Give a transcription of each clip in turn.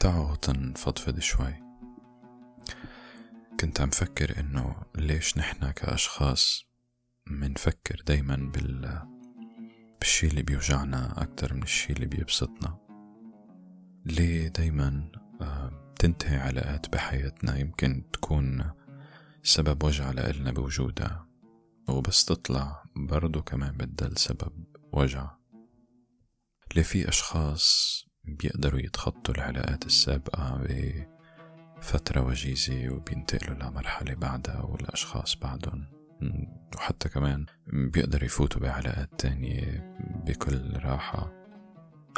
تعالوا تنفضفض شوي. كنت عم فكر إنه ليش نحنا كأشخاص منفكر دايما بال بالشي اللي بيوجعنا أكتر من الشي اللي بيبسطنا. ليه دايما آه، تنتهي علاقات بحياتنا يمكن تكون سبب وجع لإلنا بوجودها وبس تطلع برضو كمان بتضل سبب وجع. ليه في أشخاص بيقدروا يتخطوا العلاقات السابقة بفترة وجيزة وبينتقلوا لمرحلة بعدها والأشخاص بعدهم. وحتى كمان بيقدروا يفوتوا بعلاقات تانية بكل راحة.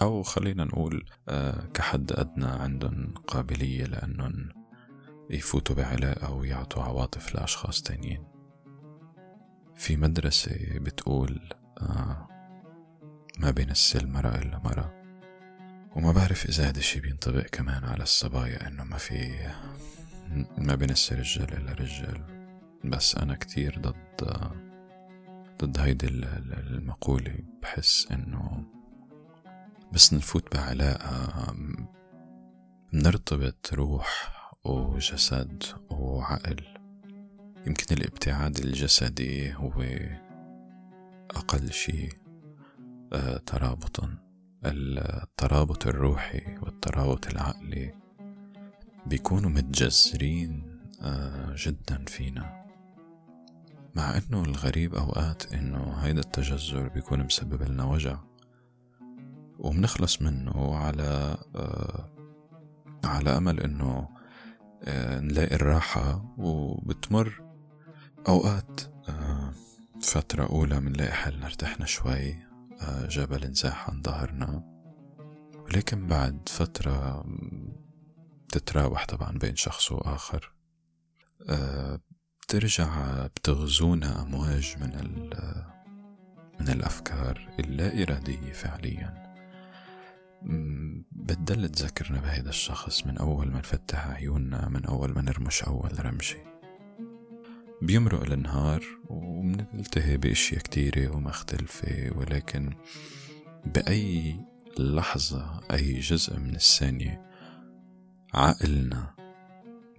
أو خلينا نقول آه، كحد أدنى عندهم قابلية لأنهم يفوتوا بعلاقة ويعطوا عواطف لأشخاص تانيين. في مدرسة بتقول آه ما بين السل مرة إلا مرة. وما بعرف إذا هذا الشي بينطبق كمان على الصبايا إنه ما في ما السل رجال إلا رجال. بس أنا كتير ضد ضد هيدي المقولة. بحس إنه بس نفوت بعلاقة نرتبط روح وجسد وعقل. يمكن الابتعاد الجسدي هو أقل شيء آه، ترابطا. الترابط الروحي والترابط العقلي بيكونوا متجذرين آه، جدا فينا. مع إنه الغريب أوقات إنه هيدا التجذر بيكون مسبب لنا وجع. ومنخلص منه على آه، على أمل إنه نلاقي الراحة. وبتمر أوقات فترة أولى منلاقي حالنا ارتحنا شوي. جبل انزاح عن ظهرنا. ولكن بعد فترة تتراوح طبعا بين شخص وآخر. آه، بترجع بتغزونا أمواج من من الأفكار اللا إرادية فعليا بتدل تذكرنا بهذا الشخص من أول ما نفتح عيوننا من أول ما نرمش أول رمشة بيمرق النهار وبنلتهي بأشياء كتيرة ومختلفة ولكن بأي لحظة أي جزء من الثانية عقلنا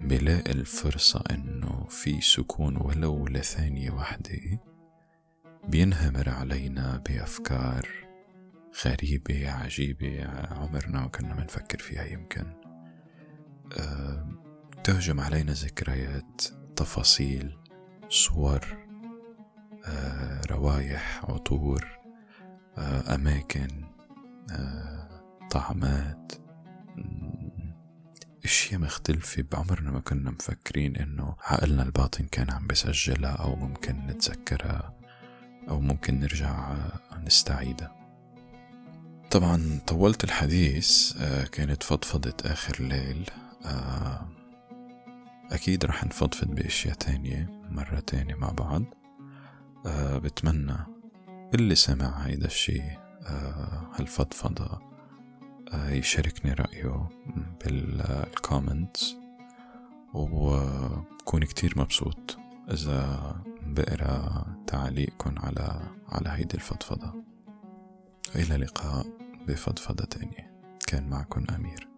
بلاقي الفرصة إنه في سكون ولو لثانية واحدة بينهمر علينا بأفكار غريبة عجيبة عمرنا ما كنا منفكر فيها يمكن. أه تهجم علينا ذكريات تفاصيل صور آه، روايح عطور آه، أماكن آه، طعمات أشياء مختلفة بعمرنا ما كنا مفكرين إنه عقلنا الباطن كان عم بسجلها أو ممكن نتذكرها أو ممكن نرجع نستعيدها. طبعا طولت الحديث كانت فضفضة آخر ليل أكيد رح نفضفض بأشياء تانية مرة تانية مع بعض. أه بتمنى اللي سمع هيدا الشي أه هالفضفضة أه يشاركني رأيه بالكومنتس وبكون كتير مبسوط إذا بقرأ تعليقكم على على هيدي الفضفضة. إلى اللقاء بفضفضة تانية. كان معكم أمير.